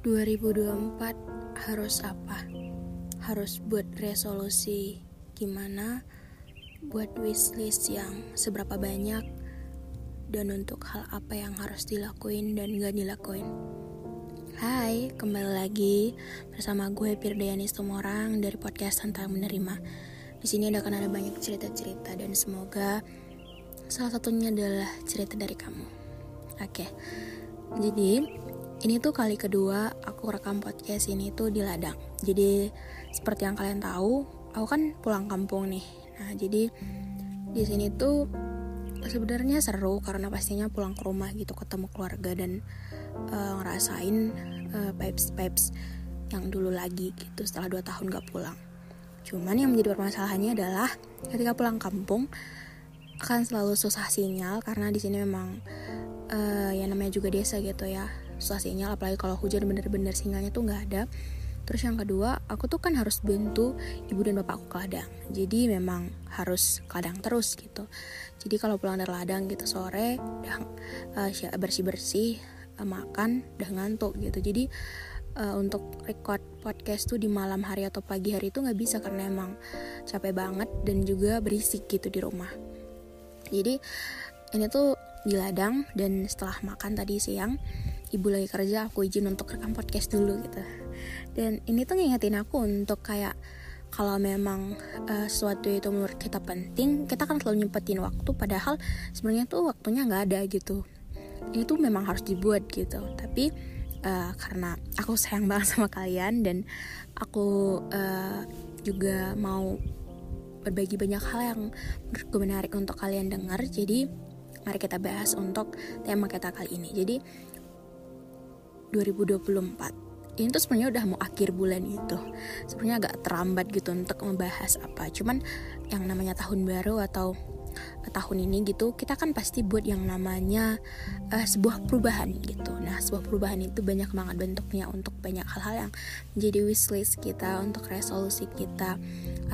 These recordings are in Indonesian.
...2024 harus apa? Harus buat resolusi gimana? Buat wishlist yang seberapa banyak? Dan untuk hal apa yang harus dilakuin dan gak dilakuin? Hai, kembali lagi bersama gue Firdayani Stumorang dari podcast tentang menerima. Di sini akan ada banyak cerita-cerita dan semoga salah satunya adalah cerita dari kamu. Oke, jadi ini tuh kali kedua aku rekam podcast ini tuh di ladang. Jadi seperti yang kalian tahu, aku kan pulang kampung nih. Nah, jadi di sini tuh sebenarnya seru karena pastinya pulang ke rumah gitu ketemu keluarga dan uh, ngerasain uh, pipes pipes yang dulu lagi gitu setelah dua tahun gak pulang. Cuman yang menjadi permasalahannya adalah ketika pulang kampung akan selalu susah sinyal karena di sini memang uh, ya namanya juga desa gitu ya susah sinyal apalagi kalau hujan bener-bener sinyalnya tuh nggak ada. Terus yang kedua aku tuh kan harus bantu ibu dan bapakku ke ladang. Jadi memang harus ke ladang terus gitu. Jadi kalau pulang dari ladang gitu sore udah uh, bersih bersih uh, makan udah ngantuk gitu. Jadi uh, untuk record podcast tuh di malam hari atau pagi hari itu nggak bisa karena emang capek banget dan juga berisik gitu di rumah. Jadi ini tuh di ladang dan setelah makan tadi siang ibu lagi kerja aku izin untuk rekam podcast dulu gitu. Dan ini tuh ngingetin aku untuk kayak kalau memang uh, sesuatu itu menurut kita penting kita kan selalu nyempetin waktu padahal sebenarnya tuh waktunya nggak ada gitu. Ini tuh memang harus dibuat gitu. Tapi uh, karena aku sayang banget sama kalian dan aku uh, juga mau berbagi banyak hal yang menurutku menarik untuk kalian dengar jadi mari kita bahas untuk tema kita kali ini. Jadi 2024 ini tuh sebenarnya udah mau akhir bulan itu sebenarnya agak terlambat gitu untuk membahas apa. Cuman yang namanya tahun baru atau tahun ini gitu kita kan pasti buat yang namanya uh, sebuah perubahan gitu. Nah sebuah perubahan itu banyak banget bentuknya untuk banyak hal-hal yang menjadi wishlist kita untuk resolusi kita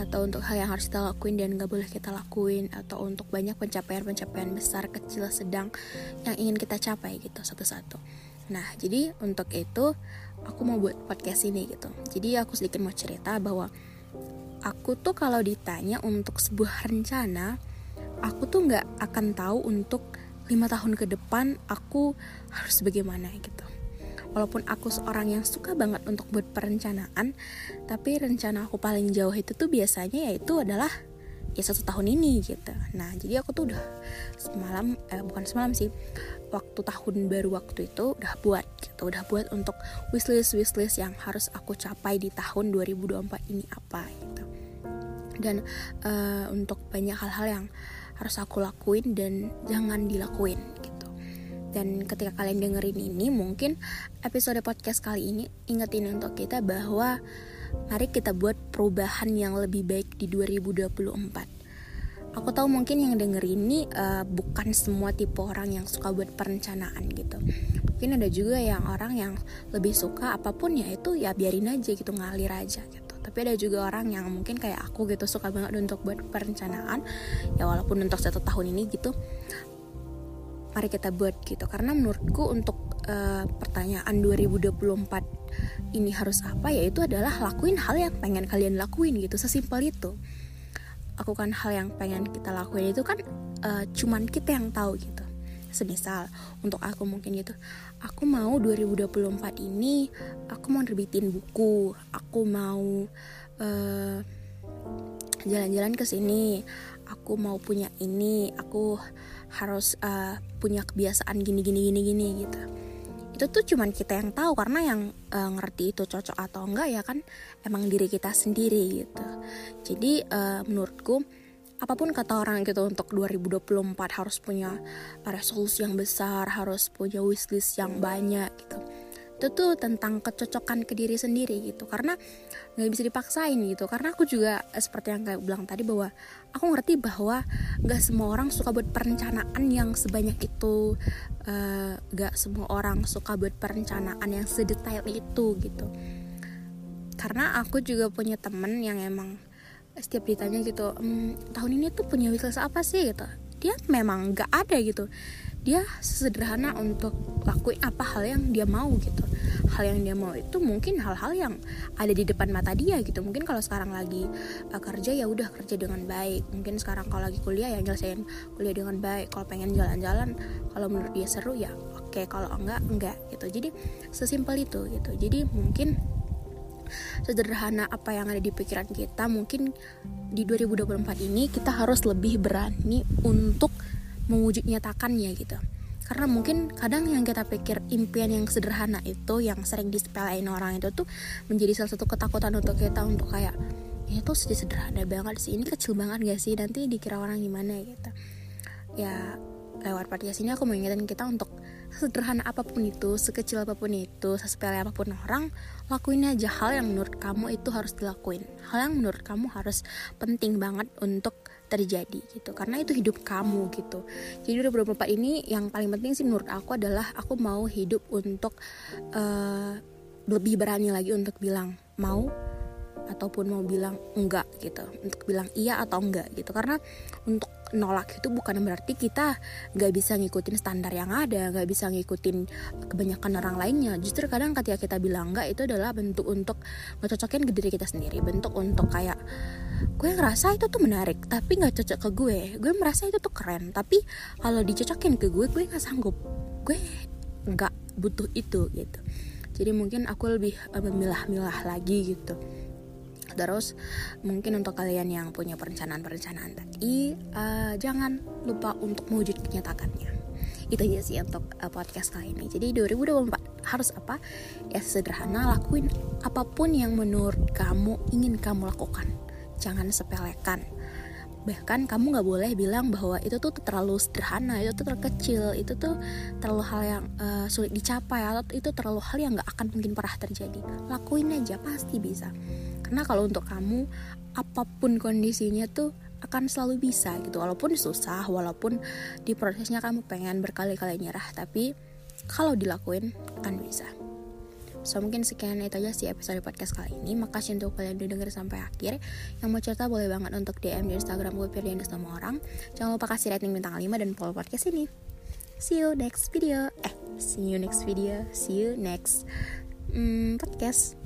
atau untuk hal yang harus kita lakuin dan gak boleh kita lakuin atau untuk banyak pencapaian-pencapaian besar kecil sedang yang ingin kita capai gitu satu-satu Nah, jadi untuk itu aku mau buat podcast ini gitu. Jadi aku sedikit mau cerita bahwa aku tuh kalau ditanya untuk sebuah rencana, aku tuh nggak akan tahu untuk lima tahun ke depan aku harus bagaimana gitu. Walaupun aku seorang yang suka banget untuk buat perencanaan, tapi rencana aku paling jauh itu tuh biasanya yaitu adalah ya satu tahun ini gitu. Nah, jadi aku tuh udah semalam, eh, bukan semalam sih, waktu tahun baru waktu itu udah buat gitu udah buat untuk wishlist wishlist yang harus aku capai di tahun 2024 ini apa gitu. Dan uh, untuk banyak hal-hal yang harus aku lakuin dan jangan dilakuin gitu. Dan ketika kalian dengerin ini mungkin episode podcast kali ini ingetin untuk kita bahwa mari kita buat perubahan yang lebih baik di 2024 aku tahu mungkin yang denger ini uh, bukan semua tipe orang yang suka buat perencanaan gitu. Mungkin ada juga yang orang yang lebih suka apa pun ya itu ya biarin aja gitu ngalir aja gitu. Tapi ada juga orang yang mungkin kayak aku gitu suka banget untuk buat perencanaan. Ya walaupun untuk satu tahun ini gitu mari kita buat gitu. Karena menurutku untuk uh, pertanyaan 2024 ini harus apa ya itu adalah lakuin hal yang pengen kalian lakuin gitu sesimpel itu lakukan hal yang pengen kita lakuin itu kan uh, cuman kita yang tahu gitu. Semisal untuk aku mungkin gitu aku mau 2024 ini aku mau nerbitin buku aku mau eh, jalan-jalan ke sini aku mau punya ini aku harus uh, punya kebiasaan gini gini gini gini gitu itu tuh cuman kita yang tahu karena yang uh, ngerti itu cocok atau enggak ya kan emang diri kita sendiri gitu. Jadi uh, menurutku apa pun kata orang gitu untuk 2024 harus punya resolusi yang besar harus punya wishlist yang banyak gitu itu tuh tentang kecocokan ke diri sendiri gitu. Karena nggak bisa dipaksain gitu. Karena aku juga eh, seperti yang kayak bilang tadi bahwa aku ngerti bahwa nggak semua orang suka buat perencanaan yang sebanyak itu. Uh, semua orang suka buat perencanaan yang sedetail itu gitu. Karena aku juga punya temen yang emang setiap ditanya gitu ehm, tahun ini tuh punya wishlist apa sih? gitu. Dia memang nggak ada gitu dia sederhana untuk lakuin apa hal yang dia mau gitu. Hal yang dia mau itu mungkin hal-hal yang ada di depan mata dia gitu. Mungkin kalau sekarang lagi uh, kerja ya udah kerja dengan baik. Mungkin sekarang kalau lagi kuliah ya nyelesain kuliah dengan baik. Kalau pengen jalan-jalan kalau menurut dia seru ya oke. Okay. kalau enggak enggak gitu. Jadi sesimpel itu gitu. Jadi mungkin sederhana apa yang ada di pikiran kita mungkin di 2024 ini kita harus lebih berani untuk mewujud nyatakannya gitu. Karena mungkin kadang yang kita pikir impian yang sederhana itu yang sering disepelein orang itu tuh menjadi salah satu ketakutan untuk kita untuk kayak ya itu sederhana banget sih ini kecil banget gak sih? Nanti dikira orang gimana gitu. Ya lewat podcast ini aku mengingatkan kita untuk sederhana apa pun itu, sekecil apa pun itu, sesepele apa pun orang, lakuin aja hal yang menurut kamu itu harus dilakuin. Hal yang menurut kamu harus penting banget untuk terjadi gitu. Karena itu hidup kamu gitu. Jadi 2024 ini yang paling penting sih menurut aku adalah aku mau hidup untuk uh, lebih berani lagi untuk bilang mau ataupun mau bilang enggak gitu. Untuk bilang iya atau enggak gitu. Karena untuk nolak itu bukan berarti kita nggak bisa ngikutin standar yang ada nggak bisa ngikutin kebanyakan orang lainnya. Justru kadang ketika kita bilang enggak itu adalah bentuk untuk ngecocokin ke diri kita sendiri. Bentuk untuk kayak gue ngerasa itu tuh menarik tapi nggak cocok ke gue. Gue merasa itu tuh keren tapi kalau dicocokin ke gue gue nggak sanggup. Gue nggak butuh itu gitu. Jadi mungkin aku lebih uh, memilah-milah lagi gitu terus. Mungkin untuk kalian yang punya perencanaan-perencanaan tadi uh, jangan lupa untuk mewujud kenyataannya. Itu aja sih untuk uh, podcast kali ini. Jadi 2024 harus apa? Ya sederhana lakuin apa pun yang menurut kamu ingin kamu lakukan. Jangan sepelekan. Bahkan kamu nggak boleh bilang bahwa itu tuh terlalu sederhana itu tuh terlalu kecil itu tuh terlalu hal yang uh, sulit dicapai atau itu terlalu hal yang nggak akan mungkin pernah terjadi. Lakuin aja pasti bisa karena kalau untuk kamu apa pun kondisinya tuh akan selalu bisa gitu. Walaupun susah walaupun di prosesnya kamu pengen berkali-kali nyerah tapi kalau dilakuin akan bisa. So mungkin sekian itu aja sih episode podcast kali ini. Makasih untuk kalian udah denger sampai akhir. Yang mau cerita boleh banget untuk DM di Instagram gue Firdian sama orang Jangan lupa kasih rating bintang 5 dan follow podcast ini. See you next video. Eh, see you next video. See you next hmm, podcast